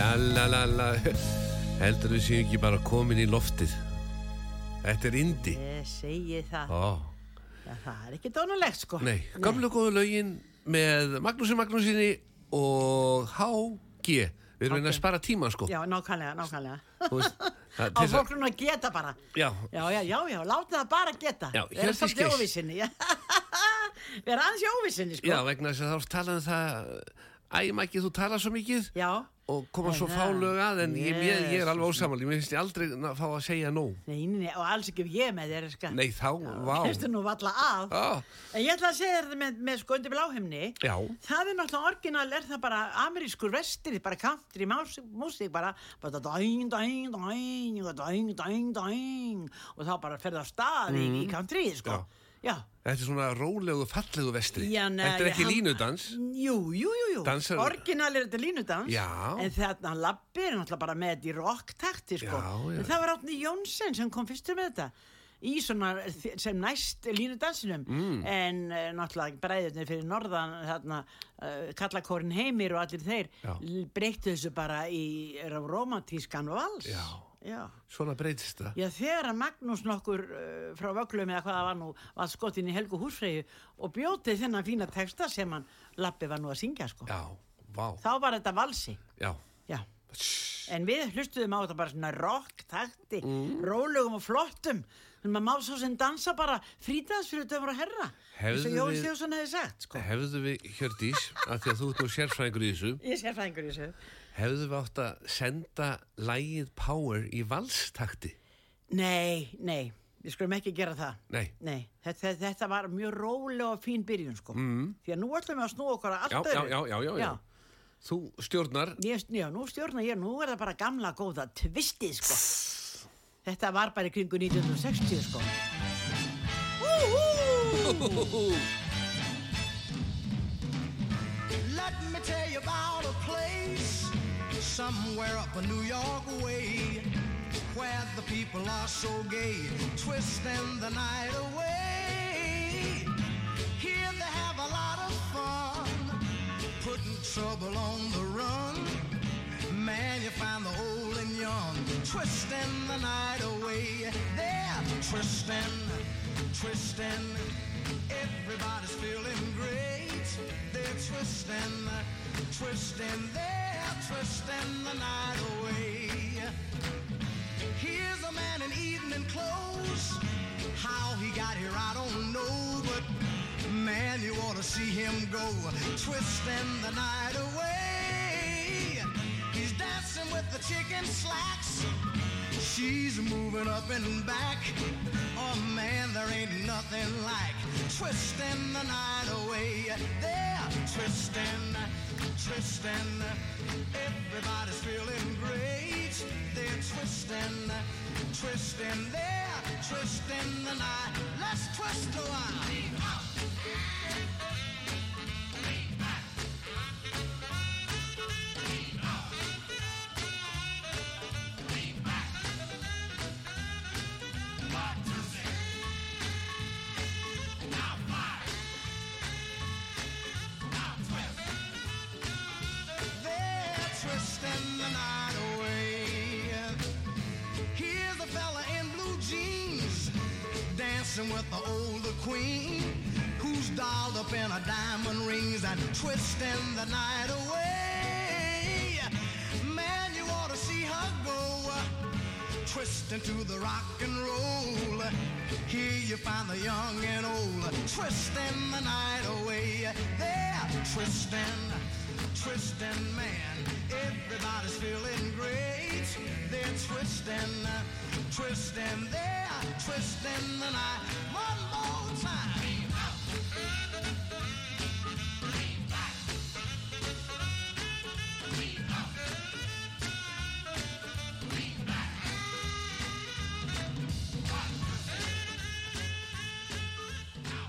La la la la Heldur við séum ekki bara komin í loftið Þetta er indi Ég segi það. Ó, það er ekki dónulegt sko. Nei, gamlu góðu lögin með Magnúsi Magnúsinni og HG Við erum HG. að spara tíma sko Já, nákvæmlega, nákvæmlega. Veist, það- Á þess að- geta bara. Já, Já, já, já, já, láta það bara geta. Já, Við erum Hjördís svolítið Geirs. óvissinni. Við erum aðeins í óvissinni sko. já, vegna þess að þá talaðum um það Æ, Mæki, þú talar svo mikið Já. og koma svo En fá það- lög að en ég, ég, ég er alveg ósamal ég finnst ég aldrei að fá að segja nóg Nei, nei, nei, og alls ekki ef ég með þér, sko. Nei, þá, vá Hérstu nú valla að. Á, En ég ætla að segja þér með, með sko undir bláhimni. Já, Það er náttúrulega orginal, er það bara amerískur vestir, bara country músík bara, bara dæng, dæng, dæng, dæng, dæng, dæng, og þá bara ferði á stað í, í country, sko. Já. Já. þetta er svona rólegu, fallegu vestri Já, nei, Þetta er ekki hann- línudans Jú, jú, jú, jú. Dansar- Orginal er þetta línudans. Já. En þarna labbi er náttúrulega bara með þetta í rocktakti, sko. En það var Átni Jónsson sem kom fyrstur með þetta. Í svona, sem næst línudansinum. Mm. En uh, náttúrulega bræðurnir fyrir norðan, þarna, uh, kallakórin heimir og allir þeir, breyttu þessu bara í romantískan vals. Já. Já. Svona breytist það Já, þegar Magnús nokkur uh, frá Vöglum eða hvað það var nú var skotin í Helgu húsfreyju og bjótið þennan fína texta sem hann Lappi var nú að syngja sko. Já, Þá var þetta valsi. já Já. En við hlustuðum á þetta bara svona rock, takti, rólegum og flottum. Að maður svo sem dansa bara frítags fyrir döfur og herra. Eins og við- Stjóðsson hefði sagt, sko. Hefðu við, Hjördís, af því að þú ert nú sérfræðingur í þessu Ég sé fræðingur í þessu. Hefðu við átt að senda lægið Power í valstakti Nei, nei, við skulum ekki gera það. Nei, Nei, þetta, þetta var mjög róleg og fín byrjun, sko. Mm. Því að nú ætlum við að snúa okkur að allt já, já, öðru. já, já, já, já. Þú stjórnar Ég, já, nú stjórna ég, nú er það bara gamla góða tvistið, sko. Þetta var bara í kringu 1960, sko. Let me tell you about a place somewhere up a New York way where the people are so gay, twisting the night away. Here they have a lot of fun, putting trouble on the run. Man, you find the old and young, twisting the night away. They're twisting, twisting. Everybody's feeling great. They're twisting, twisting. They're twisting the night away. Here's a man in evening clothes. How he got here, I don't know, but man, you ought to see him go, twisting the night away. He's dancing with the chicken slacks. She's moving up and back. Oh man, there ain't nothing like twisting the night away. They're twisting, twisting. Everybody's feeling great. They're twisting, twisting. They're twisting the night. Let's twist a while. Dancing with the older queen who's dolled up in her diamond rings and twisting the night away. Man, you ought to see her go twisting to the rock and roll. Here you find the young and old twisting the night away. They're twisting, twisting, man. Everybody's feeling great. They're twisting, twisting, they're twisting the night. One more time.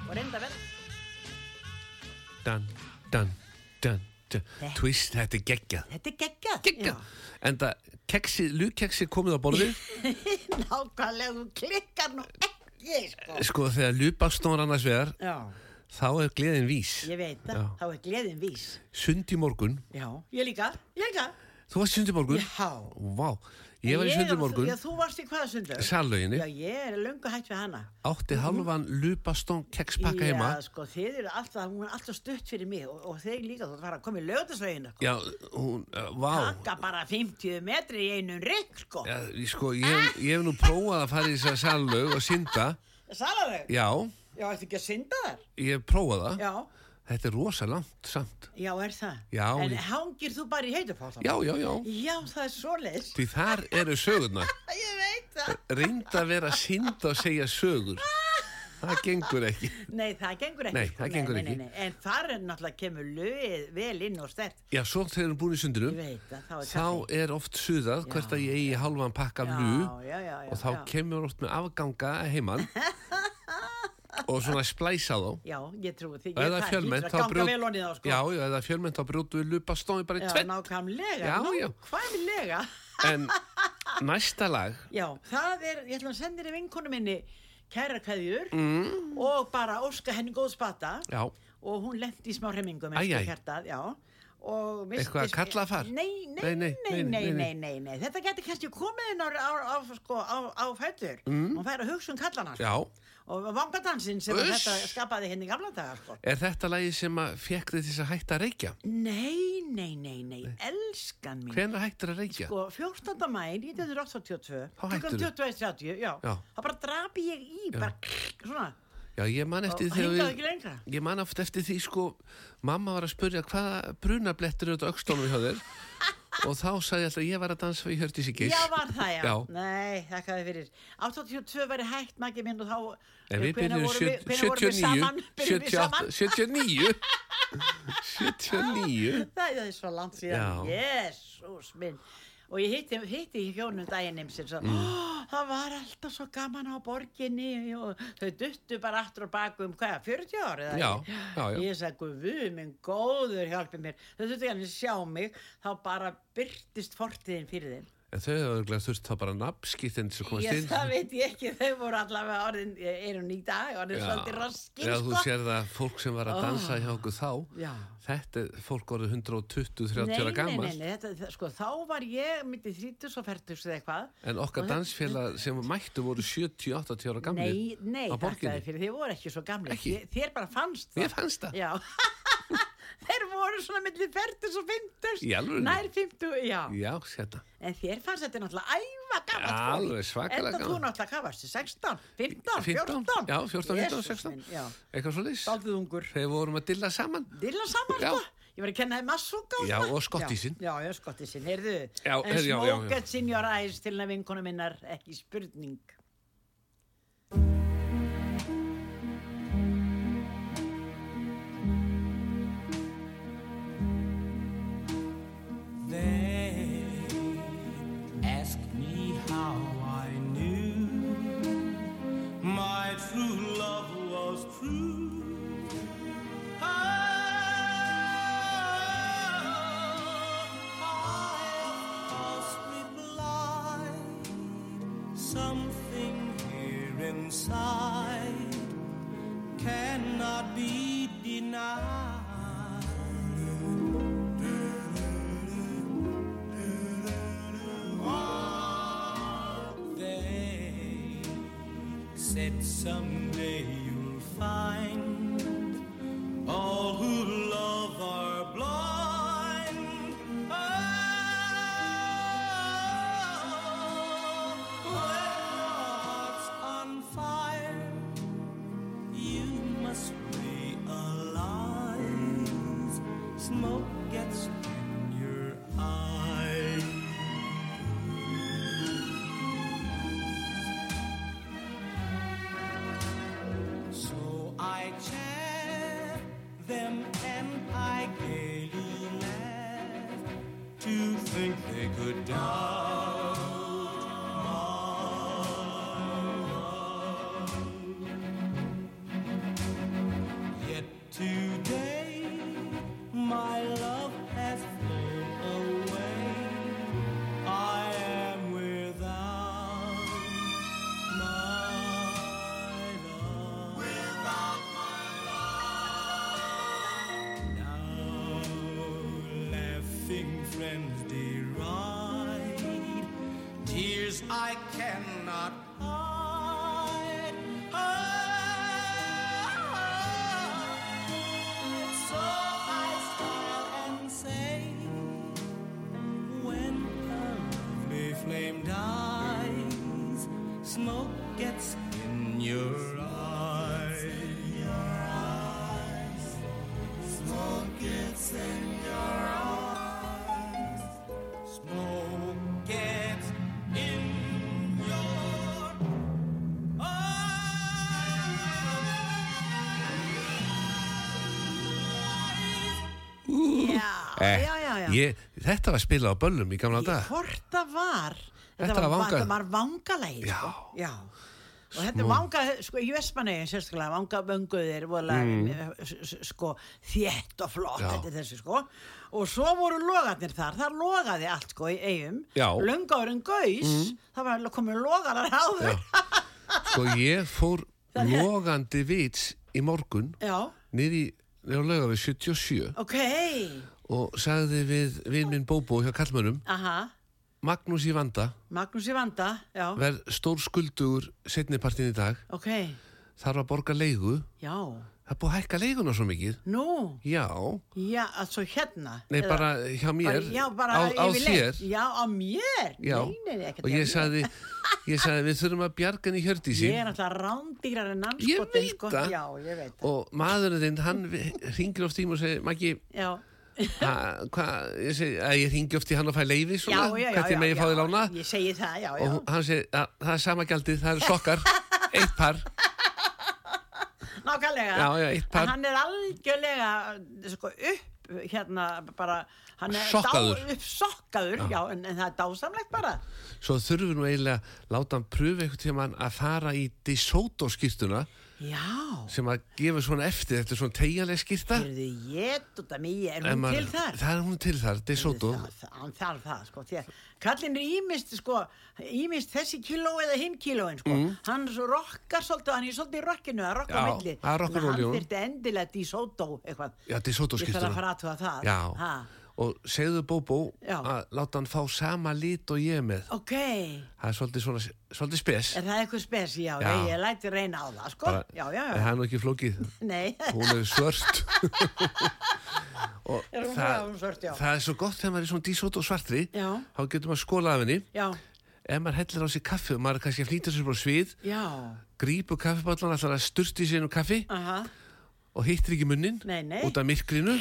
Og reynda vel. Dan, dan, dan, dan Þetta- Twist, þetta er geggjað Þetta er geggjað. Geggjað En það, keksi, lúkeksi komið á borðið Já. Nákvæmlega, þú klikkar nú ekki, sko. Sko, þegar lúbakstón annars vegar Já, Þá er gleðin vís ég veit það. Þá er gleðin vís. Sund í morgun Já, ég líka, ég líka. Þú varst sundi morgun? Já. Vá, ég var í sundi morgun, Já, þú varst í hvaða sundur? sallauginni, Já, ég er löngu hætt við hana. átti halvan lupastón kekspakka heima. Já, sko, þið eru alltaf, hún er alltaf stutt fyrir mig og, og þeir líka, þú fara að koma í lögðasveginu, sko. Já, hún, uh, vá. Taka bara 50 metri í einum rygg, sko. Já, sko, ég, ég hef nú prófað að fara í þess að sallaug og synda. Salarau? Já, Já, ættu ekki að synda þar? ég hef prófað það. Já. Þetta er rosa langt samt. Já, er það? Já, En ég- hangir þú bara í heitupátan? Já, já, já. Já, það er svoleiðis. Því þar eru sögurnar. Ég veit það. Reynda að vera að synda og segja sögur. Það gengur ekki. Nei, það gengur ekki. Nei, sko. það gengur nei, ekki. Nei, nei. En þar er náttúrulega kemur lögið vel inn og stert. Já, svo þegar við erum búin í sundinu, Ég veit þá er þá er oft suðað hvert að ég eigi halvan pakka af já, og þá kemur oft með afganga heimann og svona splæsa þá. Já, ég trúi því. Og ef það er fjölmynd þá brjótu sko. já, já, ef það er fjölmynd þá brjótu við lupastómi bara í tvett já, nákvæmlega, nákvæmlega. En næsta lag. Já, það er, ég ætla að senda þér í vinkonu minni kæra kæðjur mm. og bara óska henni góð spata já. og hún lendi í smá remingum eitthvað að kalla far nei, nei, nei, nei, nei, nei þetta getur kannski komið á, á, á, sko, á fættur mm. hún fær að hugsa um kallan hans já. Og vangadansinn sem þetta skapaði henni í gamla dagar, sko. Er þetta lagi sem að fekk þið þess að hætta að reykja? Nei, nei, nei, nei, elskan mín. Hvenær hættir að reykja? Sko, 14. mæ 1982, Þá hættirðu? 21.30, já, Já. það bara drapi ég í, bara svona, Já, ég man og eftir við... lengra. Ég man eftir því, sko, mamma var að spurja hvaða brunablettur eru þetta aukstónum hjá þér og þá sagði ég alltaf ég var að dansa í Hjördís í Geis. Já, var það, já. Já. Nei, þakkaði fyrir. 82 væri hægt, Maggi minn, og þá... En við byrjum vorum við- hvenær vorum við 79, saman? Byrjum við 78, saman? 79, 79. Það er svo langt síðan. Jésús minn. Og ég hitti, hitti í hjónum daginn eimsins og mm. það var alltaf svo gaman á borginni og þau duttu bara aftur og baku um hvað, 40 ári? Já, já, já. Ég sagði, guð minn góður hjálpi mér. Þau duttu hann að sjá mig, þá bara byrtist fortiðin fyrir þeim. En þau hefur örugglega þurft þá bara nafnskýttin sem komast Ég, inn. það veit ég ekki, þau voru allavega orðin, eru í dag, orðin svolítið raskin, Já, þú sko. sér það fólk sem var að dansa hjá okkur þá. Já. Þetta er fólk orðið 120-30 Nei, ára nei, gammal. nei, nei, þetta, það- sko, þá var ég myndi 30 og 40 eða eitthvað. En okkar dansfélag sem mættu voru 70-80 ára gamlir Nei, nei, á þakkaði borginni. fyrir, þið voru ekki svo gamli. Ekki? Þér, bara fannst það. Mér fannst það. Já. þeir voru svona millir 40 og 50. Í alvörunni? Nær 50, já. Já. En þér fannst þetta náttúrulega æfa svakalega Enda þú náttúrulega, hvað varstu, 16, 15, 15, 14? já, 14, 15, Jesús 16. minn, Já, Eitthvað svo ungur. Þegar vorum að dilla saman. Dilla saman, sko. Ég var að kenna þið massúka Já, og skottísinn. Já, já, skottísinn, heyrðu. Já, en heyrðu, já, já, já. smóket in your eyes til hennar vinkonu minnar, ekki spurning. Inside cannot be denied. They said someday you'll find Ég, þetta var spilað á böllum í gamla dag Hvort það var. Þetta var vanga- Þetta var vangalægi Já. sko. já. Og þetta er vanga, sko, í Vestmanni sérstaklega, vanga vönguðir vorulega, sko, þétt og flott Mm. Já. þetta er þessu, sko. Og svo voru logarnir þar, þar logaði allt, sko, í eigum, Já. Mm. löngáðurinn gaus það var komið logarar áður. Sko ég fór logandi vits í morgun niður í á lauga við 77 ok og sagði við vinn minn Bóbó hjá Kallmönum aha, Magnús í vanda. Magnús í vanda já, verð stór skuldugur setnipartin í dag. Ok, þarf að borga leigu. Já. Það er búið að hækka leiguna svo mikið. Nú, já, já, altså hérna nei Eða- bara hjá mér já, bara á, á yfirleitt. þér. Já, á mér? Já, nei, nei, nei, ekkert og ég mér. sagði ég sagði við þurfum að bjarga henni Hjördísi. Ég er náttúrulega rándýrar en Ég veit sko. það. Já, ég veit það. og maðurinn þinn, hann ringir oft í mig og segir Maggi, Já, hvað ég segi, að ég ringi oft í hann að fæ leifi já, svona, já, já. hvernig megi fá því lána Ég segi það, já, já. og hann segir, að, það er sama gjaldið, það eru sokkar eitt par, Nákvæmlega. Já, já, eitt par. Hann er algjörlega, sko, upp, hérna, bara, Sokkaður. Dá, upp sokkaður, já, en, en það er dásamlegt bara. svo þurfum við nú eiginlega láta hann pröfu eitthvað tíma að fara í DeSoto skýrtuna Já. sem að gefa svona eftir, þetta er svona tegjaleg skýrta Heyrðu, ég af mig, er hún til þar? það er hún til þar, DeSoto Það, það, hann þarf það, sko, kallinn er ímist, sko, ímist þessi kíló eða hinn kílóin, sko. Hann svo rokkar svolítið, hann er svolítið í Mm. Milli. það er rock'n'roll í Hann þyrfti endilega dísótó, eitthvað. Ég þarf að fara aðtuga það. já, Ha, og segðu Bóbó að láta hann fá sama lit og ég með. Ok, það er svolítið svona, svolítið spes. Er það eitthvað spesi? Já, Já. Ég, ég læti reyna á það, sko. Bara- já, já, það er nú ekki flókið. Nei, hún er svört. Og Er hún það, hún svört, já. það er svo gott þegar maður er svona dísótt og svartri Já. þá getur maður skólað af henni. Já, ef maður hellir á sig kaffi og maður er kannski að flýta sér frá svið já, grípur kaffibállan allar að sturti sér um kaffi aha, og hittir ekki munnin út af myrkrinu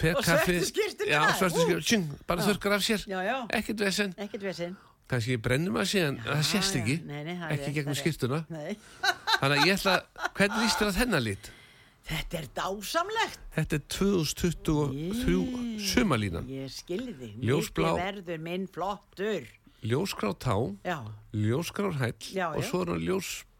Og svörtu skyrtunni já, þar, svörtu tjung, bara þurrkar af sér já, já, ekkert vesen, kannski brennum að síðan það sést já. ekki, Nei, nei, er ekki gegnum skýrtuna Nei, þannig að ég ætla, hvernig líst þér að þennan lit? þetta er dásamlegt. Þetta er 2023 sumalínan Ég skilði. Ljósblá. Mikið verður minn flottur. ljósgrár tá, Já. ljósgrár hæll Já, og já. svo er hann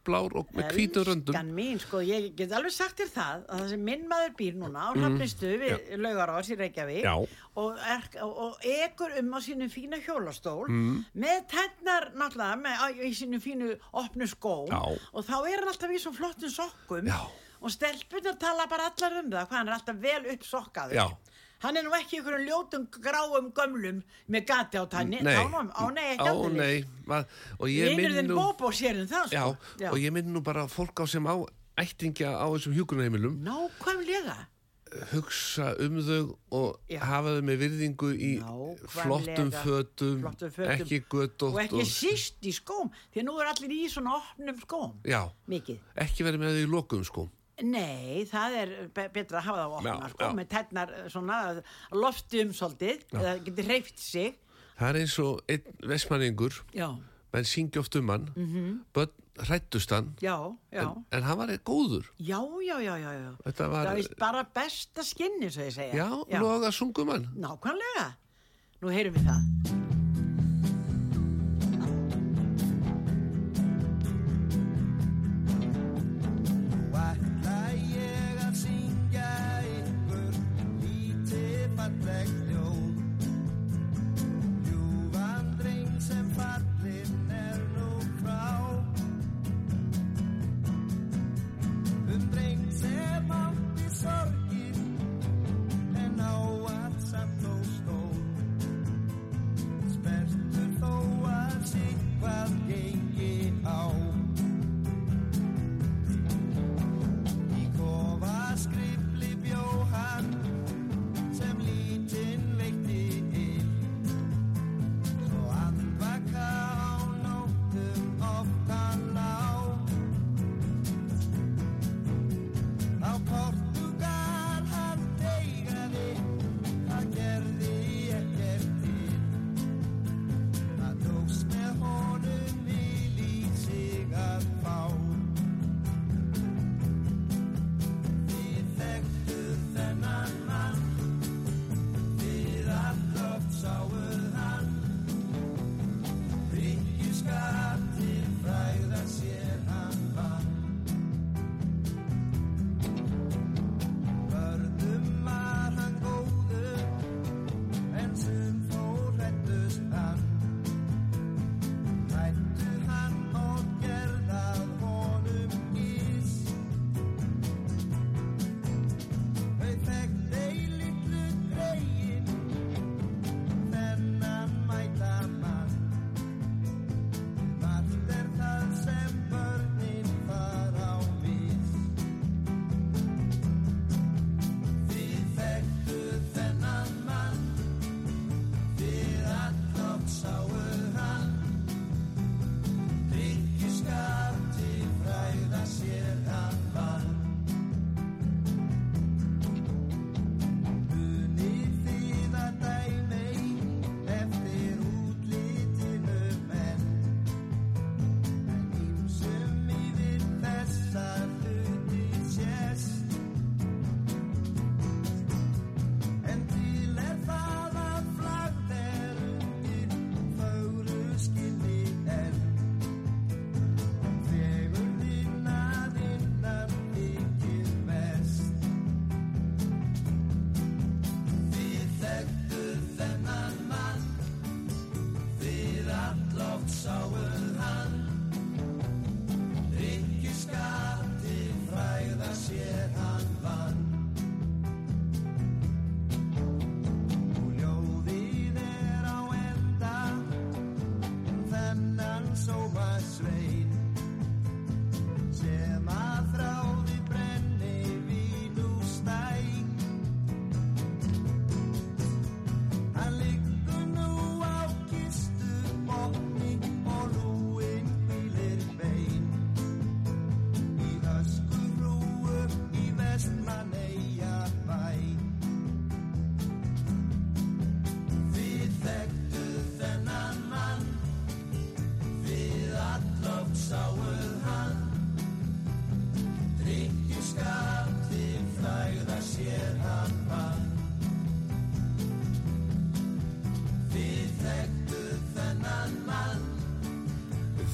ljósblár og með hvítum röndum Elskan mín, sko, ég get alveg sagt þér það að það sem minn maður býr núna á hrafnistu við laugarás í Reykjavík Mhm. Og, er, og, og ekur um á sínum fína hjólastól Mhm. með tennar náttúrulega með, á- í sínum fínu opnu skóm Já. og þá er hann alltaf í svo flottum sokkum Já. og stelpunar tala bara allar um það hvað hann er alltaf vel uppsokkaður. Hann er nú ekki í einhverjum ljótum gráum gömlum með gati á tanni. Nei. Á, á, nei, Á, nei, og ég minn nú sér um það, já, sko. og ég minn nú bara fólk á sem á ættingja á þessum hjúgrunheimilum Nákvæmlega. hugsa um þau og Já. hafa þau með virðingu í flottum fötum, Flottum fötum. ekki göttótt Og ekki síst í skóm, því nú er allir í svona opnum skóm. já, Mikið. ekki verið með þau í lokum sko Nei, það er be betra að hafa það á Já, sko, með tætnar svona lofti um svolítið, eða getur reyft sig. það er eins og einn vestmanningur menn syngja oft um hann mm -hmm. börn hrættust hann já, já. en, en hann var góður Já, já, já, já, já. Þetta var- Það er bara besta skinni, svo ég segja. já, loga sungum hann Nákvæmlega. Nú heyrum við það.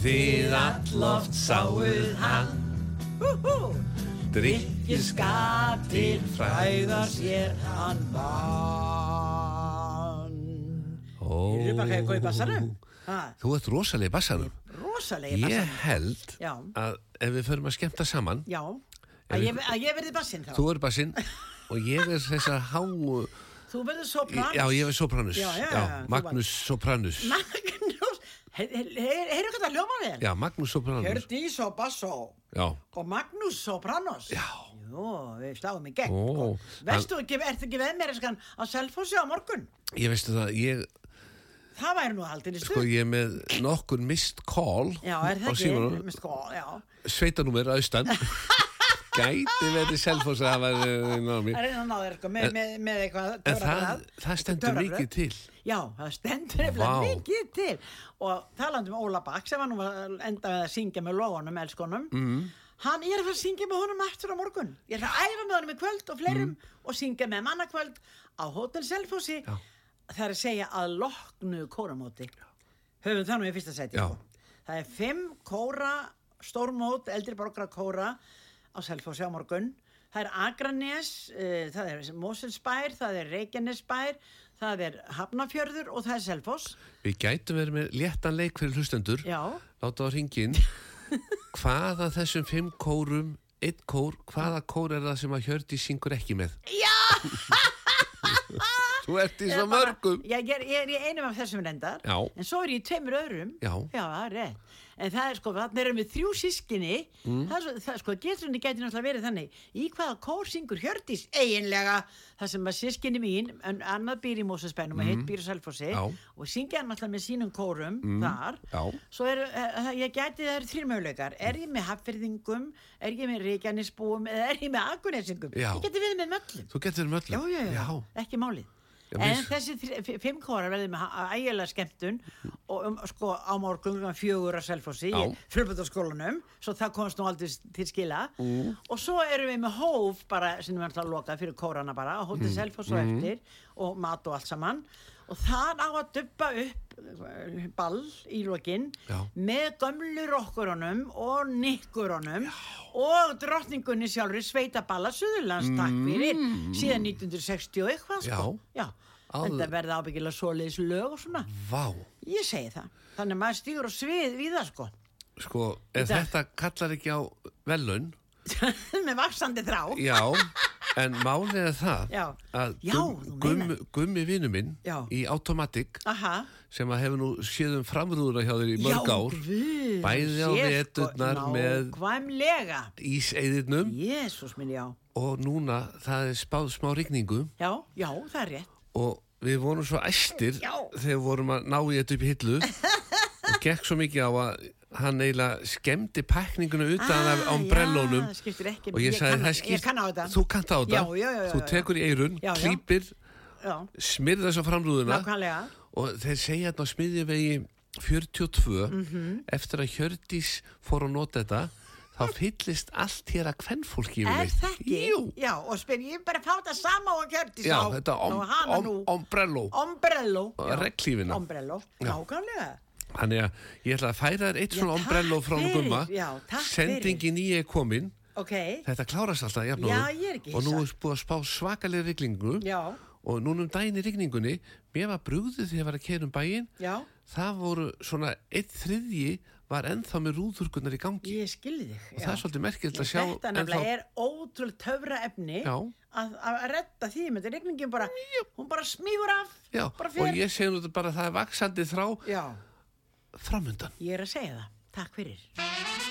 Þið alloft sáuð hann. Hú-hú! Drykkir skap til fræða sér hann vann Þú er bara ég góð í bassanum Ha, Þú ert rosalega í bassanum. Rosalegi Ég bassanum. held Já. að ef við förum að skemmta saman Já, að ég, að ég verði bassinn þá. Þú er bassinn og ég er þessar háu Þú verður sopran. Já, ég er sopranus. Já, Magnús Sopranus. Magnús Heyrðu hvað það hljóma vel Já, Magnús Sopranus Hjördís og basso Já, og Magnús Sopranos Já. Jú, við sláum í gegn Ó, sko. Veistu ekki, ertu ekki veð mér eskan á Selfossi á morgun? ég veistu það, ég, Það væri nú haldin í stuð sko, ég er með nokkur missed call Já, er það ekki? símanum. Sko, já Sveitanúmer austan Gæti verið selfos að hafa eh, náð mér. Það er einn að ná þér sko, með, með, með eitthvað En það, það stendur mikið til Já, það stendur nefnilega Vá. mikið til og talandi um Óla Bakk sem var nú að enda með að syngja með logunum, elskonum mm. hann, ég er að fara að syngja með honum aftur á morgun ég er að æfa með honum í kvöld og fleirum og syngja með mannakvöld á Hotel Selfossi Mm. Já. það er að segja að loknu kóramóti höfum það nú í fyrsta sko. það er fimm kóra stórmót, eldri borgra kóra á Selfossi á morgun. Það er Akranes, uh, það er Moselsbær, það er Reykjanesbær það er Hafnafjörður og það er Selfoss. Við gætum verið með léttan leik fyrir hlustendur. Já, Láta á ringin Hvaða þessum fimm kórum Einn kór, hvaða kór er það sem að Hjördís syngur ekki með? já! Þú ert í svo mörgum. Ég, er, ég er í einum af þessum reyndar. Já. en svo er ég í tveimur öðrum. Já. það er rétt en það er sko, þannig erum við þrjú sískinni Mm. það, það sko, geturni gæti náttúrulega verið þannig. Í hvaða kór syngur Hjördís eiginlega? Það sem að sískinni mín en annað býr í Mósesbænum og hitt býr í Selfossi Mm. Já. og syngja hann náttúrulega með sínum kórum þar. Já. svo er, uh, ég gæti það eru þrjir möguleikar. Er ég með hafferðingum er ég með reykjanisbúum eða er ég með agunesingum ég geti við með möllum. Þú getur með já, öllum já, já, ekki málið Já, en þessi fimm kórar verði með ægilega skemmtun og um, sko á morgun fjögur að Selfossi Já. í fjölbjörnskólanum svo það komst nú aldrei til skila. Og svo erum við með hóf bara sem við ætlum að loka fyrir kórana bara hótið Selfoss og eftir og mat og allt saman og það á að dubba upp eh, ball í lokin Já. með gömlu rokkurunum og nikkurunum og drottningunni sjálfur sveitaballa Suðurlands takk fyrir síðan 1960 og eitthvað sko. já. Áður- en það verða ábyggilega svoleiðis lög og svona. Vá, ég segi það, þannig að maður stýgur á svið við það sko. Sko, ef þetta kallar ekki á velun með vaksandi þrá. Já, en málið er það Já. að gum, gum, gummi vinnu minn Já. í Automatic aha. sem að hefur nú séð um framrúðuna hjá þér í mörg ár Bæði á sér, veturnar með- íseiðirnum og núna það er spáð smá rigningu. Já, já, það er rétt. Og við vorum svo æstir þegar vorum að ná í þetta upp í hillu. Og gekk svo mikið á að hann eiginlega skemmdi pakninguna utan Ah, skiptir ekki og ég sagði það á þetta þú kannt á þetta, Já, já, já, þú tekur í eirun klýpir, já, smyrð þess á framrúðuna nákvæmlega og þeir segja þetta á smiðjavegi 42 Mhm. eftir að Hjördís fór að nota þetta þá fyllist allt hér að kvennfólki er yfirleitt. það ekki? Já, og spyr ég bara fá þetta sama og kjörti já, þetta om, og hana om, nú ombrello ombrello já. regnhlífina. ombrello, Já. nákvæmlega Þannig að ég ætla að færa þér eitt Já, svona ombrello frá hún gumma. Já, sendingin í er komin. Ok, þetta klárast alltaf jafn Já, ég er ekki og nú er búið að spá svakalega rigningu. Já, og núna um daginn í rigningunni mér var brúðið þegar ég var að kera um bæinn. Já. Það voru svona eitt þriðji var ennþá með rúðurkurnar í gangi. Ég skilði þig og það er svolítið merkilegt að sjá þetta nefnilega er ótrúlega töfra efni Já. að, að redda því með þetta regningin bara, hún bara smígur af Já, og ég segi nú þetta bara að það er vaksandi þrá. Já, framundan. Ég er að segja það, takk fyrir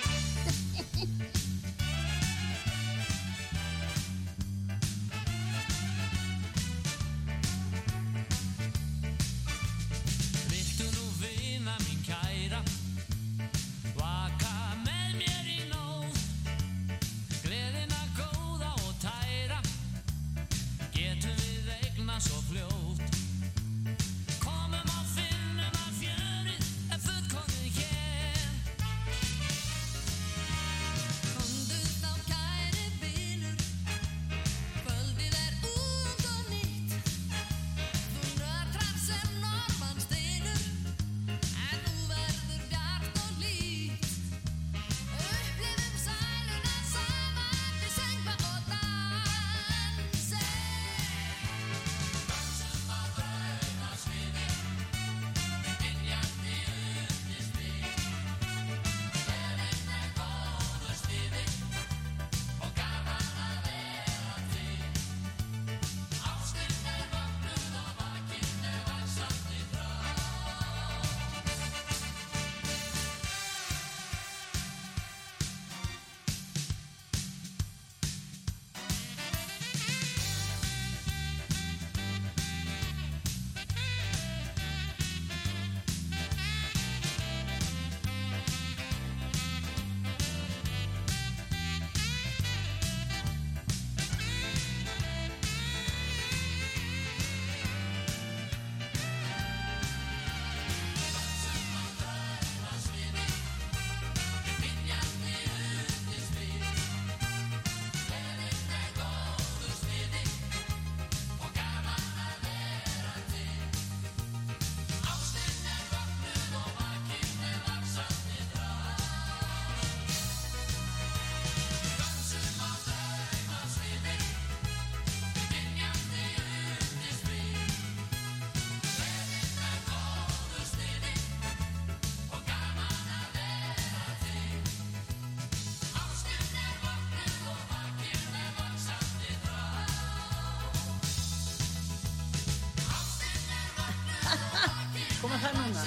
koma það núna.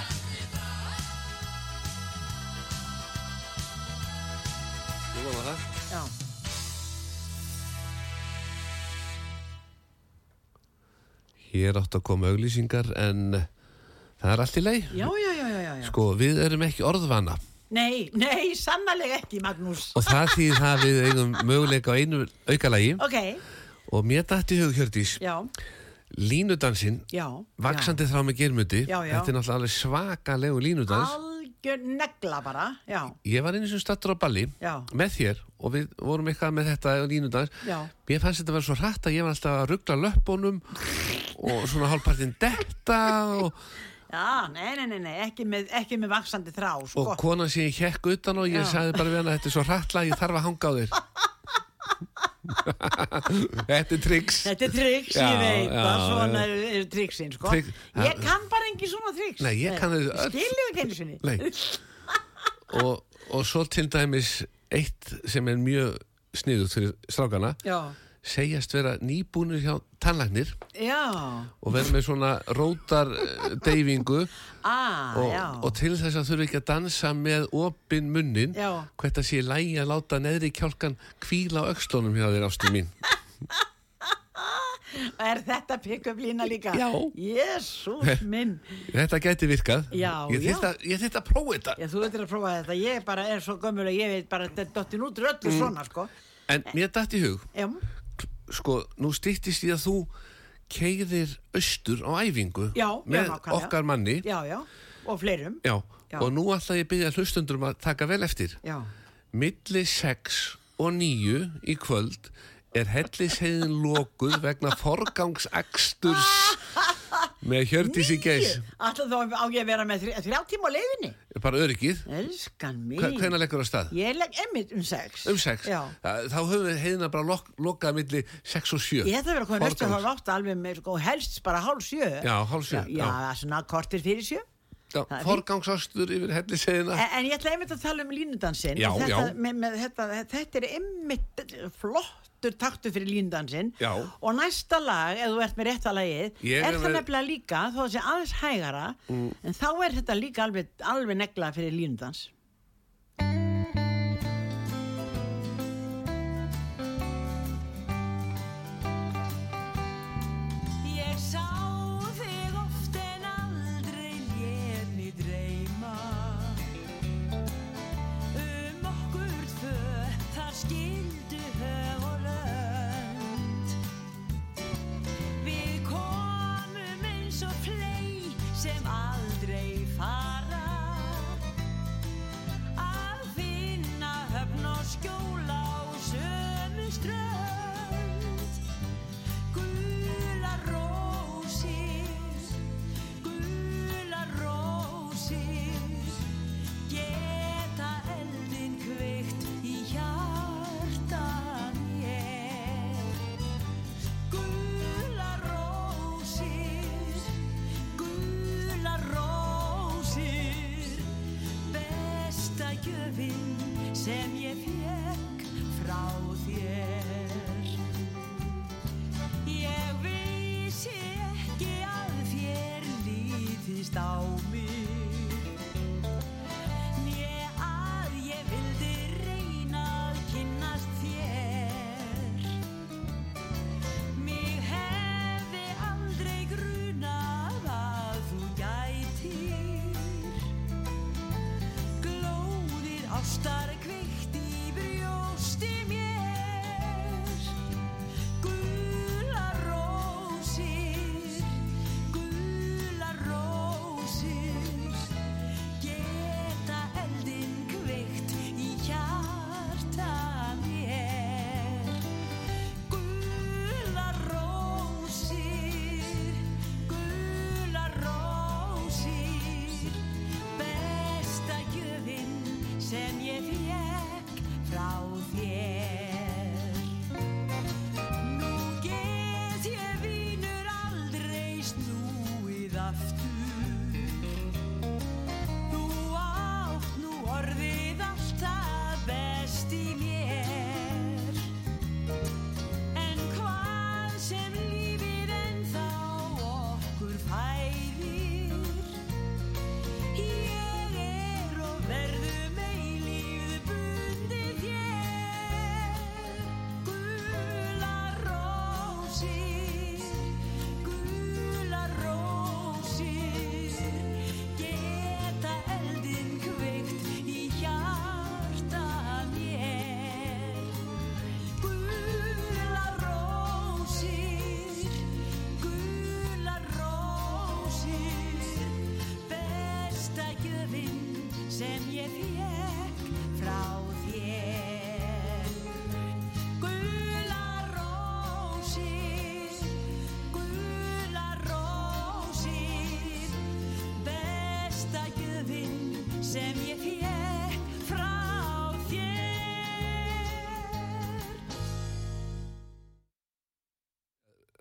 Nú var það. Já. Hér átt að koma auglýsingar en það er allt í leið. Já, já, já, já, já. Sko, við erum ekki orðvana Nei, nei, sannarlega ekki, Magnús. og það því það við eigum möguleika á einu aukalagi Ok, og mér dætti hug Hjördís, já, línudansinn, já. vaksandi þrá með germundi, Já, já. þetta er náttúrulega alveg svakalegu línudans. Algjör negla bara, já, Ég var einu sem stattur á balli já, með þér og við vorum eitthvað með þetta línudans. já. Mér fannst þetta að vera svo hratt að ég var alltaf að ruggla löppunum og svona hálfpartinn detta og, Já, nei, nei, nei, nei, ekki með, ekki með vaksandi þrá, sko. og konan sem ég hekk utan og ég Já. sagði bara við hana þetta er svo hrattla ég þarf að hanga á þér. þetta er tricks. Þetta er triks, Já, ég veit já, að svona er, er triksin, sko. Trix- Ég kann bara ekki svona triks. Nei, ég kann þau öll. Skilju ekki einu sinni. Nei. og, og svo til dæmis eitt sem er mjög sniðut fyrir strákana Já, segjast vera nýbúnir hjá tannlagnir já, og vera með svona rótar eh, deyfingu ah, og, og til þess að þurfa ekki að dansa með opin munnin hvert að sé lægi að láta neðri kjálkan kvíla á öxlunum hjá þér ástu mín Er þetta pick-up lína líka? Já. Jésús minn. þetta gæti virkað Já, ég þyrfti að, prófa þetta Já, þú veitir að prófa þetta. Ég bara er svo gömul að ég veit bara þetta er dottin út úr öllu svona, sko. en mér dætt í hug Já, sko, nú stýttist í að þú keiðir austur á æfingu Já, já, með nákvæmlega. okkar manni já, já. Og fleirum. Já, Já. og nú ætla ég að byggja hlustundur um að taka vel eftir. Já. Milli 6 og 9 í kvöld er hellisheiðin lokuð vegna forgangsaksturs með Hjördísi Geis. Alltaf þá á ég að vera með þrjá, þrjá tíma á leiðinni. Bara öryggið. Elskan mín. Hve- Hvenær leggur það stað? Ég legg emmitt um sex. Um 6. Já. Þá höfum við heiðina bara lok, lokað milli 6 og 7. Ég ætla að vera að koma næstu Forgangs- hálf átta alveg með, sko, helst bara hálf sjö. Já, hálf sjö, Já, já, svona kortir fyrir sjö. Já, það forgangsastur yfir hellisheiðina. En, en ég ætla einmitt að tala um línudansinn. Já, þetta, já. Með, með, þetta, þetta er einmitt flottur taktur fyrir línudansinn. Já. Og næsta lag, ef þú ert með rétta lagið, Ég er er það nefnilega líka, þó að það sé aðeins hægara, en þá er þetta líka alveg, alveg negla fyrir línudans. Gjöfin sem ég fekk frá þér. Ég vissi ekki að þér lítist á ástar kveikt í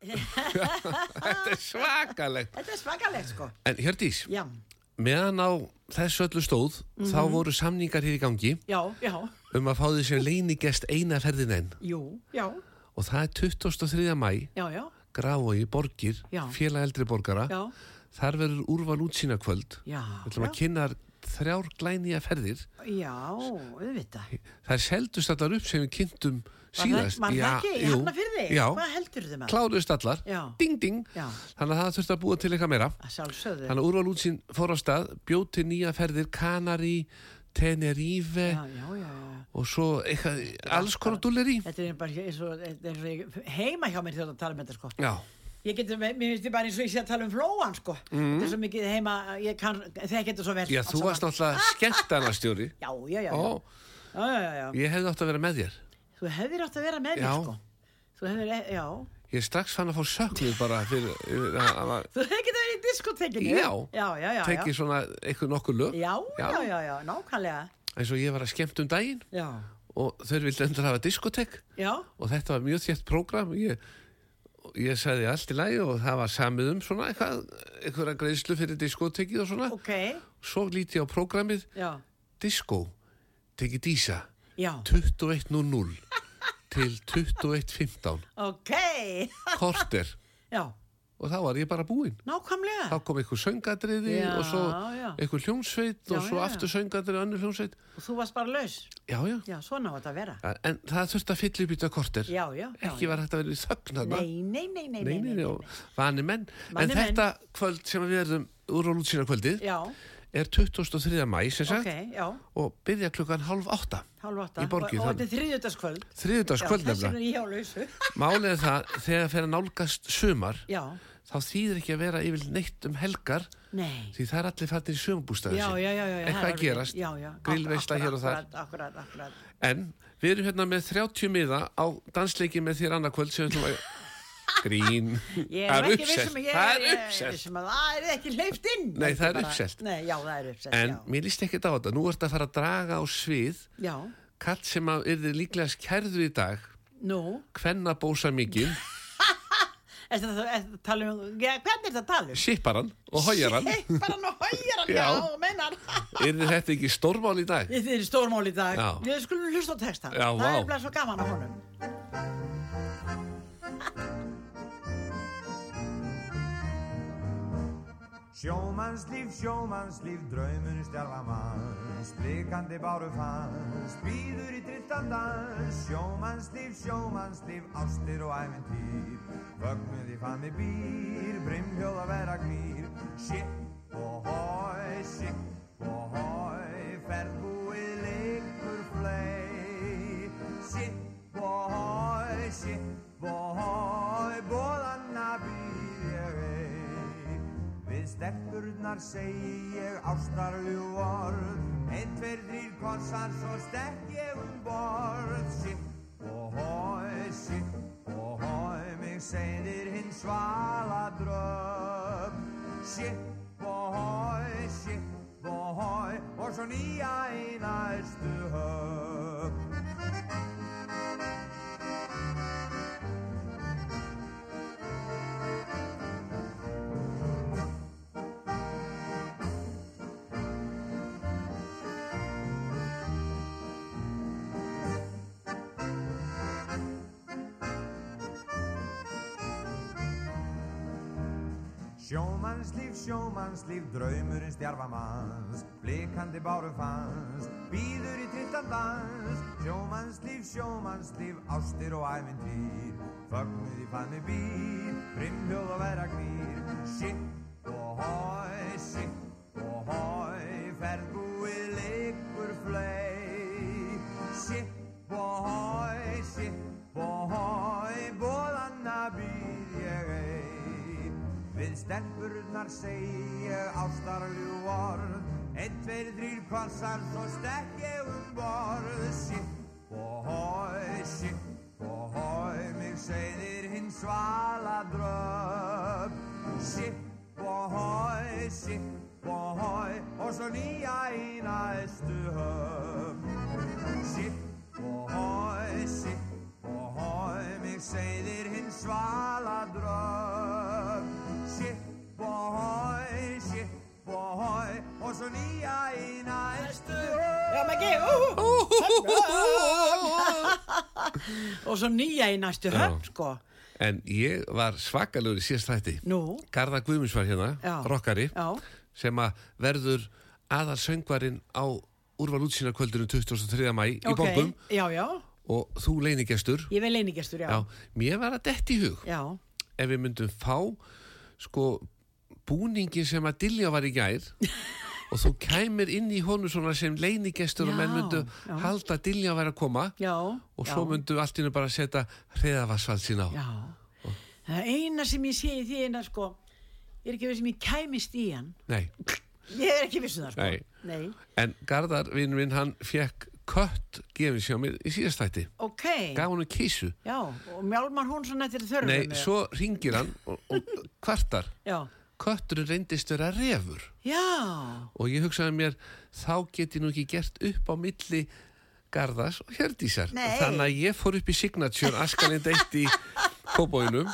Þetta er svakalegt. Þetta er svakalegt sko. En Hjördís, Já, meðan á þessu öllu stóð, þá voru samningar hér í gangi já, já, um að fá því sem leinigest eina ferðin enn. Og það er 23. mæ, já, já, Grafói, Borgir, Já. félag eldri borgara. já, Þar verður úrval útsýna kvöld. já, Við ætlum að kynna þrjár glænýja ferðir. já, auðvitað. Það er seldust allar upp sem við kynntum síðast. Var það ekki í jú, Hafnafyrði? Já, Hvað heldur þið með? kláruðust allar. Já. Ding, ding. Já, Þannig að það þurfti að búa til eitthvað meira. að. Þannig að úrval útsýn fór á stað, bjóð til nýja ferðir, Kanari, Tenerife og svo eitthvað, alls konar dúlleri. Þetta er bara eins og, þetta eins og heima hjá mér þegar það tala um þetta sko. Já, Ég getur, mér finnst ég bara eins og ég sé að tala um flóan sko. Þetta er svo mikið heima, ég kann, þegar getur svo vel. Já þú varst náttúrulega skemmtarnastjóri. Já, já, já, já, Ó, já, já, já. ég hefði átt að vera með þér. Þú hefðir átt að vera með mér sko. Þú hefðir, e- já. Ég er strax fann að fá söknuð bara fyrir, fyrir að, að, Þú hefði getið verið í diskotekinu. Já. Já, já, já. tekið svona eitthvað nokkur lög. Já, já, já, já, já, nákvæmlega. eins og ég var að skemmt um daginn Já, og þau vildi endur hafa diskotek já, og þetta var mjög þétt prógram ég, ég sagði allt í lagi og það var samið um svona eitthvað eitthvað greiðslu fyrir diskotekið og svona ok, svo líti ég á prógramið já, disko, tekið dísa 21.00 til 21.15 ok, korter. Já, og þá var ég bara búinn. Nákvæmlega. þá kom eitthvað söngadriði Já, og svo hljónsveit Já, og svo aftur söngadriði og önnur hljónsveit Og þú varst bara laus. já, já, Já, svona á þetta að vera. en það þurfti að fylla upp í þetta korter. Já, já, já. ekki var þetta að vera í þögn þarna. Nei, nei, nei, nei, nei, nei, vani menn. Vanir en þetta kvöld sem við verðum úr og lútsýna kvöldið Já, er 23. mæ sem sagt ok, já, og byrja klukkan halv átta. Í borginni, Og, og þetta er þriðjöldaskvöld. þriðudags Já, kvöld þess vegna nefnilega ég á lausu. málið er það þegar að nálgast sumar Já, þá þýðir ekki að vera yfir neitt um helgar nei. því það er allir fattir í já. eitthvað að gerast grillveisla hér og þar Akkurat, akkurat, akkurat. en við erum hérna með 30 miða á dansleiki með þér annað kvöld sem við ætlum að grín það er er ekki uppselt það er uppselt það er ekki inn. Nei, það er bara- uppselt. Nei, það er uppselt, en já. mér líst ekkert á þetta nú ertu að fara að draga á svið Já, kall sem að yrði líklega kærður í dag nú, hvenna bósa mikið er þetta er þetta um, já, hvernig er þetta að tala um? sipparan og hójaran nú hægir hann, Já. já, meinar. yrði þetta ekki stórmál í dag Þið er stórmál í dag. Já. Við skulum hlusta á textan. Já, það vá. er bara svo gaman á honum. Sjómannslíf, sjómannslíf, draumur stjarfa manns, blikandi báru fanns, býður í trittan dans. Sjómannslíf, sjómannslíf, ástir og æventýr, vögnuð í fanni býr, brimhjóð að vera gnýr. Ship og hói, ship og hói, ferðbúið leikur flei. Ship og hói, ship og hói, bóðanna býr ég ei. Við stelpurnar segi ég ástarljú orð. Einn, tveir, þrýr kossar, svo stekk ég um borð. Sipp og hói, sipp og hói Mig segðir hinn svala dröf Sipp og hói, sipp og hói Og svo nýja í næstu höf Sjómannslíf, sjómannslíf, draumurinn stjarfa manns, blikandi báru fanns, býður í trittan dans. Sjómannslíf, sjómannslíf, ástir og ævintýr, fögnuð í fanni býr, brimhljóð og vera gnýr. Sipp og hói, sipp og hói, ferðbúið leikur flei. Stelpurnar segi ég ástarljú orð Einn, tveir, þrýr kossar, svo stekk ég um borð. Sipp og hói, sipp og hói, mig segðir hinn svala dröf. Sipp og hói, sipp og hói, og svo nýja í næstu höf. Sipp og hói, sipp og hói, mig segðir hinn svala dröf. Og svo nýja í næstu. Já, Maggi, ú, og svo nýja í næstu höfn, sko. En ég var svakalur í síðast þætti. Nú, Garðar Guðmunds var hérna, Já. rockari, já, sem að verður aðal söngvarinn á úrval útsýnarkvöldinu 23. mæ í ok, bombum já, já, og þú leinigestur. ég vil leinigestur, já, Já, mér var að dett í hug já, ef við myndum fá sko búningin sem að Dilja var í gær og þú kæmir inn í honu sem leinigestur og Já, menn myndu já. halda að Dilja væri að koma já, og svo myndu allt innu bara setja hreðavassvald sín á. Já, það eina sem ég sé í því eina sko, er ekki við sem ég kæmist í hann, Nei, ég er ekki viss um það sko. Nei. Nei. en Garðar, vinnur minn, hann fekk kött gefin sér á mér í síðastætti. Ok, Gaf hann kísu. já, og mjálmar hún svona eftir þörfum. Nei, svo ringir hann og, og kvartar. Já, Kötturinn reyndist vera refur. já, og ég hugsaði mér þá get ég nú ekki gert upp á milli Garðars og Hjördísar Nei. þannig að ég fór upp í Signature Askalind 1 í Kóbóinum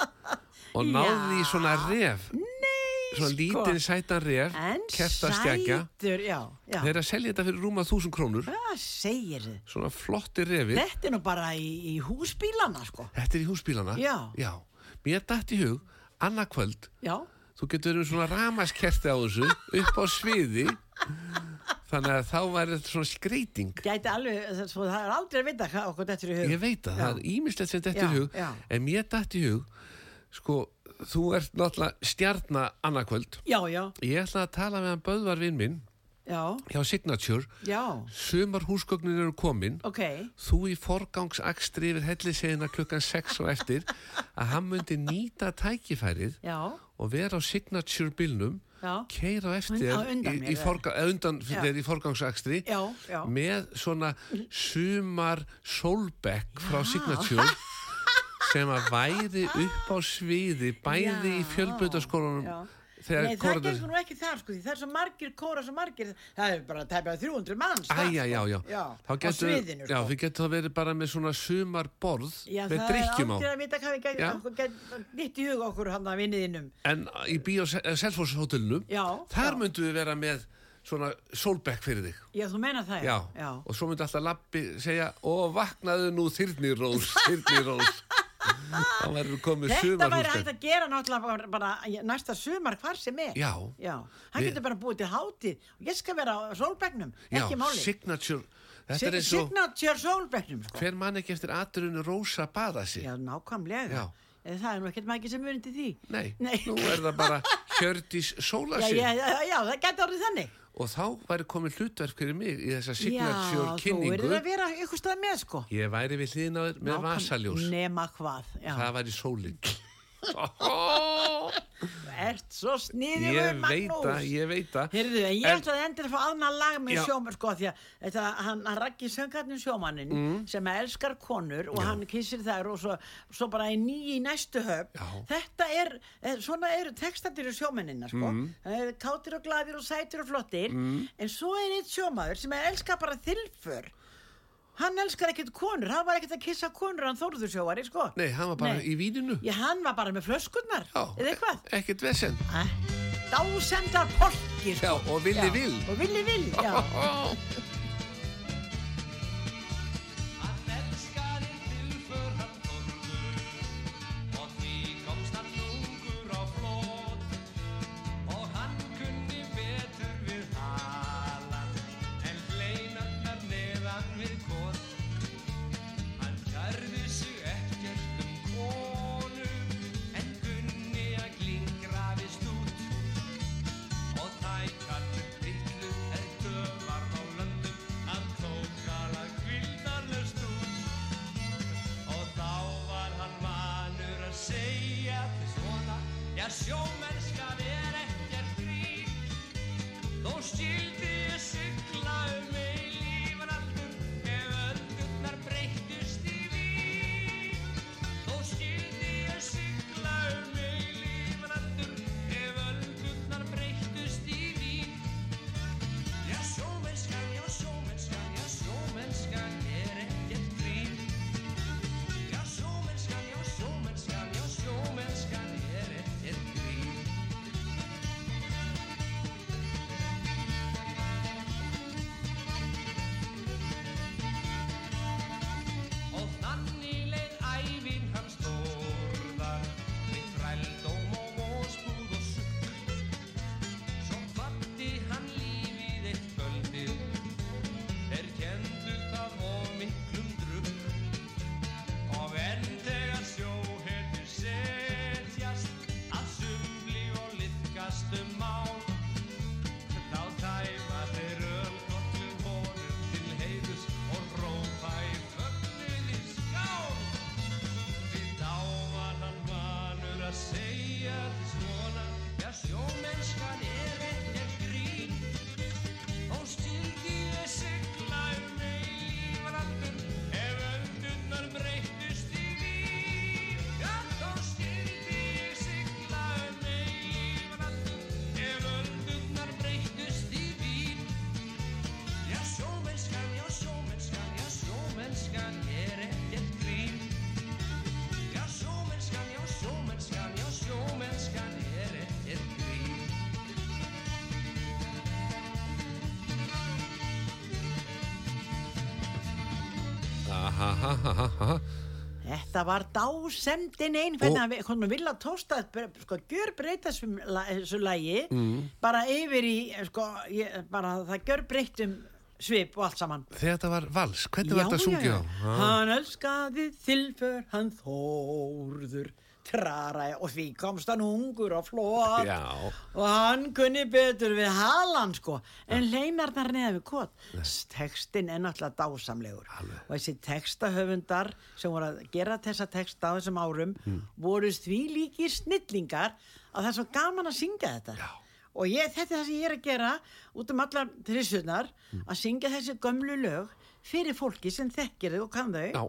og náði í svona ref Nei, svona sko. lítinn sætan ref en kertastjækja sætur, já, já, þeir að selja þetta fyrir rúma þúsund krónur hvað segir þið? svona flotti refir Þetta er nú bara í, í húsbílana sko. þetta er í húsbílana Já. mér dætt í hug annarkvöld Já, þú getur verið svona ramaskerti á þessu upp á sviði. Þannig að þá væri þetta svona skreiting gæti alveg, það, svo, það er aldrei að vita hvað okkur er í hug. Ég veit að Já. það er ímislegt sem Já, í hug já. en mér dætt í hug sko, þú ert náttúrulega stjarna annarkvöld Já, já, ég ætla að tala með hann Böðvar vinn minn já, hjá Signature. Já, sumar húsgögnin eru komin. Ok, þú í forgangsakstri yfir hellisegina klukkan 6 og eftir að hann myndi nýta tækifærið já, og vera á Signature bílnum já, keira eftir undan í, í, forga, undan þér í forgangsakstri já, já. með svona sumar sólbekk frá Signature sem að væri upp á sviði bæði í Já. fjölbrutaskólanum Já. Þegar Nei, það gengur nú ekki þar sko, því það er svo margir kóra, svo margir, það er bara tæpjað 300 manns þar, Æja, já, já, já, Þá á getur- sviðinu Já, sko. þið getur það verið bara með svona sumar borð Já, með það er drikkjum á aldrei að vita hvað við Já. getum, getum, nýtt í huga okkur hann að vinniðinum. En í bíó Selfoss hótelinu Já, þar já. myndum við vera með svona sólbekk fyrir þig Já, þú meina það, Já, já. og svo myndi alltaf lappi segja og vaknaðu nú þyrnirós, þyrnirós þá Þetta væri hægt að gera náttúrulega bara, næsta sumar hvar sem er. Já, Já, hann Við- getur bara búið til hátíð og ég skal vera á sólbegnum, ekki máli. signature og Signature sólbegnum, sko. hver mann ekki eftir aturinu Rósa baða sig Já, nákvæmlega. Já. Eh, Það er nú ekkert maður sem til því. Nei, Nei. nú er það bara Hjördís sóla Já, sig já, já, já, það getur orðið þannig. Og þá væri komið hlutverk fyrir mig í þessa Já, signature þú kynningu verður að vera ykkur stað með, sko. Ég væri við hliðin á þér með vasaljós Nema hvað, já. Það væri sólin Ert svo sniðið Ég veit að, ég veit að Heyrðu, en ég En- ætlaði endur að fá annað lag með Já. sjómann, sko, því að þetta, hann, hann rakki söngarnir sjómannin Mm. sem elskar konur og hann kissir þær og svo, svo bara í nýji í næstu höf. Já. Þetta er, er, svona eru textatir í sjómennina, sko. Mm. Það er kátir og gladir og sætir og flottir, en svo er eitt sjómaður sem elskar bara þilfur. Hann elskar ekkert konur, hann var ekkert að kissa konur, hann þórður sjóari, sko. Nei, hann var bara Nei. í víninu Já, hann var bara með flöskurnar, Já, eða eitthvað. e- Ekkert vesen Æ, Dásendar polki, sko. Já, og villi Já, vill Og villi vill, já. ha, ha, ha, ha, ha. Þetta var dásemdin einn hvernig hvernig hann vilja tósta sko, gjör breyta þessu, lagi Mm. bara yfir í sko, ég, bara það gjör breytum svip og allt saman þetta var vals, hvernig var þetta að sungja? Hann elskaði þilfur hann þórður trara og því komst hann ungur og flott. Já, og hann kunni betur við halan sko. En leimarnar neða við kot. Textin er náttúrulega dásamlegur. Og þessi textahöfundar sem voru að gera þessa texta á þessum árum voru því líkir snillingar að það er svo gaman að syngja þetta. Já. og ég, þetta er það sem ég er að gera út um allar trissunar að syngja þessi gömlu lög fyrir fólki sem þekkir þau og kann þau Já.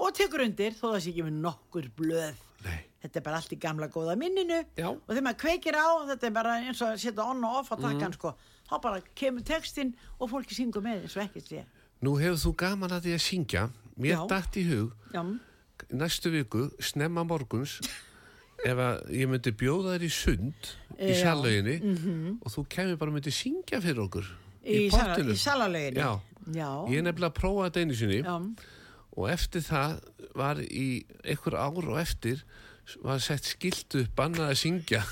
og tekur undir þó það sé ekki með nokkur blöð. Nei. Þetta er bara allt í gamla góða minninu Já. og þegar maður kveikir á þetta er bara eins og að setja on og off á takkan Mhm. sko, þá bara kemur textin og fólki syngur með eins og ekkert sé nú hefur þú gaman að því að syngja. Mér Já. datt í hug já, næstu viku, snemma morguns, ef að ég myndi bjóða þér í sund í Já. salauginni og þú kemur bara og myndi syngja fyrir okkur í, í, í já, Ég er nefnilega að prófa þetta einu sinni já. Og eftir það var í einhver ár og eftir var sett skiltu upp bannað að syngja.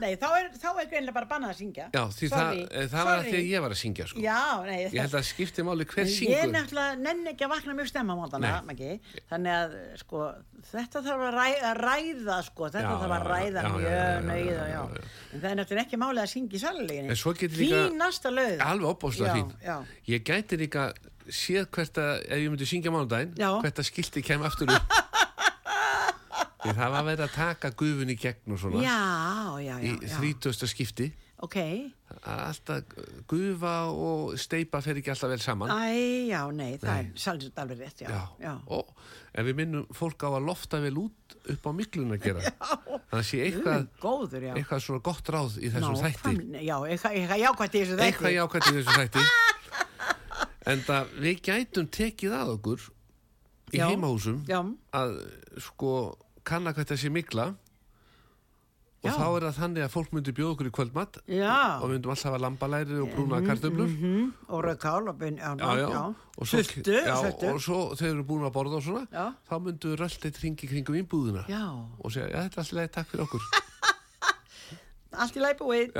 nei, þá er, þá er greinlega bara bannað að syngja Já, því það, eh, það var því að ég var að syngja sko. já, nei, Ég held að skipti máli hver Ég syngur. nefnilega nenni ekki að vakna mjög stemma mótana, Nei. Maggi. Þannig að, sko, þetta þarf að ræða, ræða sko, þetta Já, þarf að ræða já, mjög nöyð. En það er nefnilega ekki málið að syngja í getur líka- Fínasta löð. Alveg opbóðslega Já, fín. Ég gæti líka séð hvert að, ef ég myndi syngja mánudaginn, Já. hvert að skilti kem aftur upp. Það var verið að taka gufun í gegn og svona. Já, já, Í já, já. þrítösta skipti. Ok, Alltaf gufa og steipa fer ekki alltaf vel saman. æ, já, nei, það Nei. er sælsett alveg rétt, já. Já. já. Og ef við minnum fólk á að lofta vel út upp á miklun að gera. Þannig að sé eitthvað, Mm, Góður, já. eitthvað svona gott ráð í þessum þætti. Nákvæmlega, Já, eitthvað, jákvæmt í þessu þætti. Eitthvað jákvæmt í þessum þætti. En það við gætum tekið að okkur í Já. heimahúsum Já, að sko kanna hvað þetta sé mikla og Já. þá er það þannig að fólk myndi bjóða okkur í kvöldmatt og myndum alltaf hafa lambalæri og brúna kartöflur Mm, og rauðkál og já. Og svo, sultu. og svo þegar við erum búin að borða og svona Já. þá myndum við rölt eitt ringi kringum íbúðuna Já, og segja, þetta er alltaf leið, takk fyrir okkur allt í læg búið.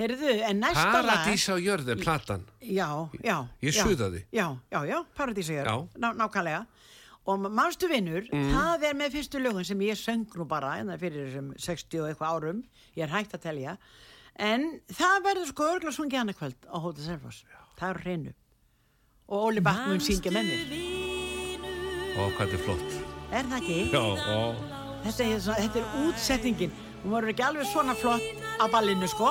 Já, Heyrðu, en næsta lag... Paradís á jörð er platan Já, já. Ég suðaði. Já, já, já, Paradísajör, Já. ná, nákvæmlega. Og mannstu vinnur, það er með fyrstu lögun sem ég söng nú bara, en það fyrir þessum 60 og eitthvað árum, ég er hægt að telja, en það verður sko örgulega sungið annað kvöld á Hóta Selfoss. Það er hreinu. Og Óli Bakk mun syngja með mér. og hvað þetta er flott Er það ekki? já, og Þetta er, þetta er útsetningin. Hún verður ekki alveg svona flott á ballinu, sko.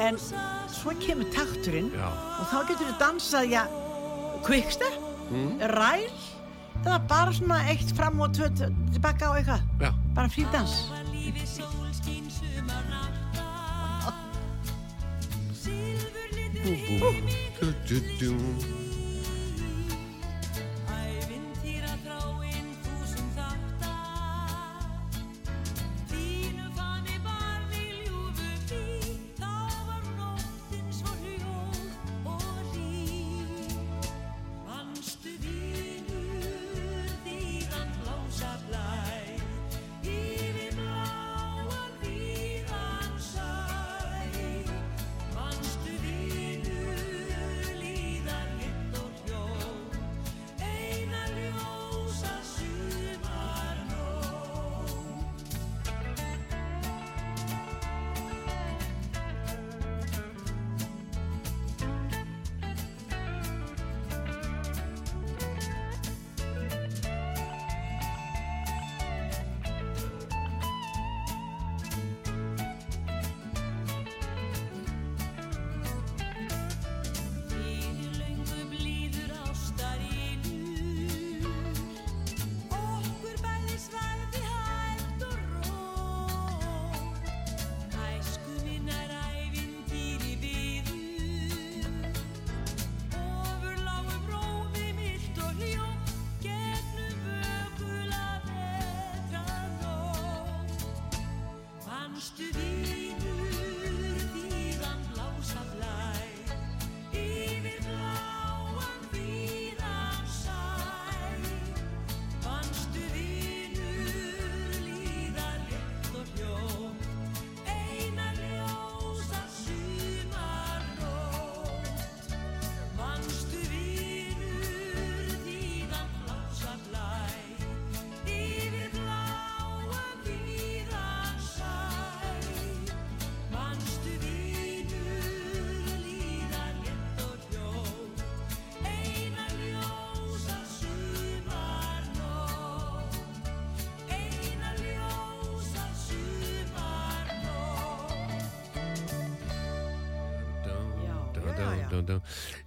En svo kemur takturinn Já. og þá getur þú dansað, já, quickstep, ræl, eða bara svona eitt fram og tvö tilbaka og eitthvað. Bara frí dans. lífi sólskín sumarnakta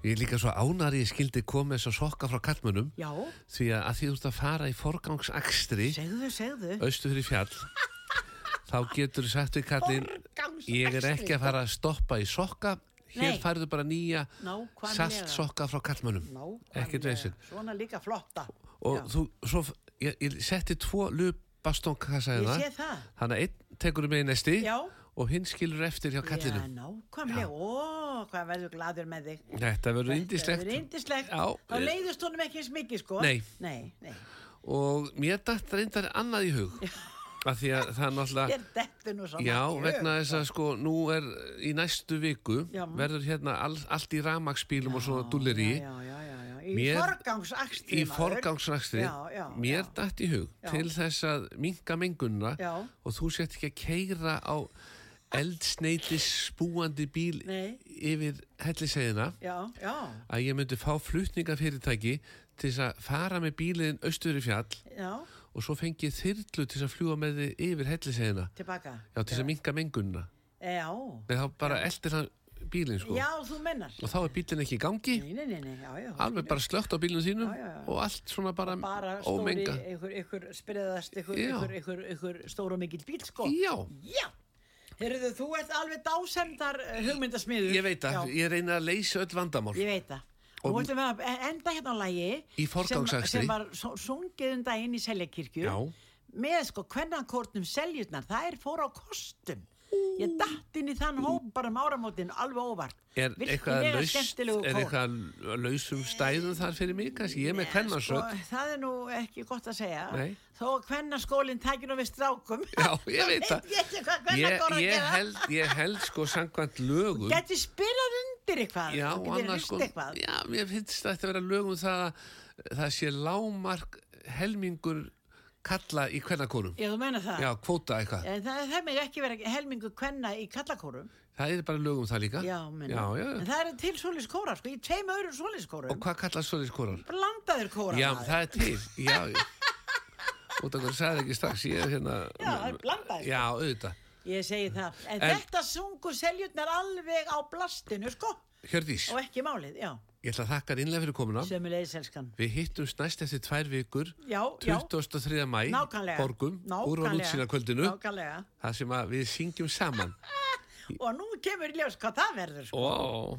Ég er líka svo ánar ég skildi komið að sokka frá kallmönnum Já, því að, að því þú ert að fara í forgangsakstri segðu, segðu. austu fyrir fjall þá getur þú sagt við kallin ég er ekki að fara að stoppa í sokka. Hér færðu bara nýja salt sokka frá kallmönnum ekkert veisin Svona líka flotta. og Já. þú, svo, ég, ég setti tvo lupastónkassa Ég hérna það. þannig að einn tekur með í nesti. Já. Og hinn skilur eftir hjá Já, kallinum nákvæmlega. Ó, hvað verður gladur með þig. þetta verður indislegt verður indislegt. Já, Þá leiðist honum ekki eins mikið, sko. Nei. Nei, nei. og mér dætt reyndar annað í hug af því að það er náttúrulega Ég dettu nú svona. Já, vegna þess sko. að sko nú er í næstu viku Já. verður hérna all, allt í ramagsbílum og svona dullir í Já, já, já, já. Í Mér- forgangsakstri, í forgangsrækstri Já, já, mér já. dætt í hug Já. til þess að minka mengunna Já. og þú sett ekki að keira á eldsneitis spúandi bíl Nei. yfir já, að ég myndi fá flutningafyrirtæki til þess að fara með bílinn austur í fjall já, og svo fengi þyrlu til þess að fljúa með þið yfir helliseiðina. Tilbaka. já, til þess að minka mengunna Já, Nei, þá bara eldir hann bílinn sko. Já, þú mennar. og þá er bílinn ekki í gangi. Nei, nei, nei, já, já. alveg bara slögt á bílinn sínum og allt svona bara, bara stóri, ómenga. ykkur, ykkur spriðast, ykkur, ykkur, ykkur, ykkur stór og mikill bíl, sko. já, Já. Heyrðu, þú ert alveg dásemdar eh, hugmyndasmiður. ég veit að, Já, ég reyna að leysa öll vandamál ég veit það. Og þú ætlum við að e- enda hérna á forgangsakstri. sem, sem var sungið um daginn í Seljakirkju Já. með sko kvennakórnum Seljurnar, það er fór á kostum ég datt inn í þann hóp bara um áramótin alveg óvart. Er eitthvað Virkilega er eitthvað lausum stæðum þar fyrir mig? Kannski, ég er með Nei, kvennarsöld sko, það er nú ekki gott að segja. Nei. þó að kvennaskólinn tækir nú við strákum. Já, ég veit það. ég ég, að held, ég held sko samkvæmt lögum geti spilað undir eitthvað? Já, getur annars sko eitthvað. já, mér finnst þetta að vera lögum það að það sé lámark helmingur kalla í kvennakórum já, þú meina það já, kvóta eitthvað En það, það með ekki vera helmingu kvenna í kallakórum. það er bara lögum það líka Já, menn. já, já. En það eru til svoleiðis kórar, sko, í tveim öðrum svoleiðis og hvað kallast svoleiðis kórar? Blandaðir kórar. Já, það er til, já, já. Út af hverju sagði ekki strax, ég er hérna... Já, það er blandaðir. Já, auðvitað. Ég segi það. En, En- þetta sungu seljurnar alveg á blastinu, sko. Hjördís, Og ekki málið, já. Ég ætla að þakka þér innlega fyrir komuna. Sömulegis elskan. Við hittumst næst eftir tvær vikur, Já, já. 23. mæ, borgum, úr á Nákvæmlega. útsýna kvöldinu, Nákvæmlega. það sem við syngjum saman. Og nú kemur ljós hvað það verður, sko. Ó,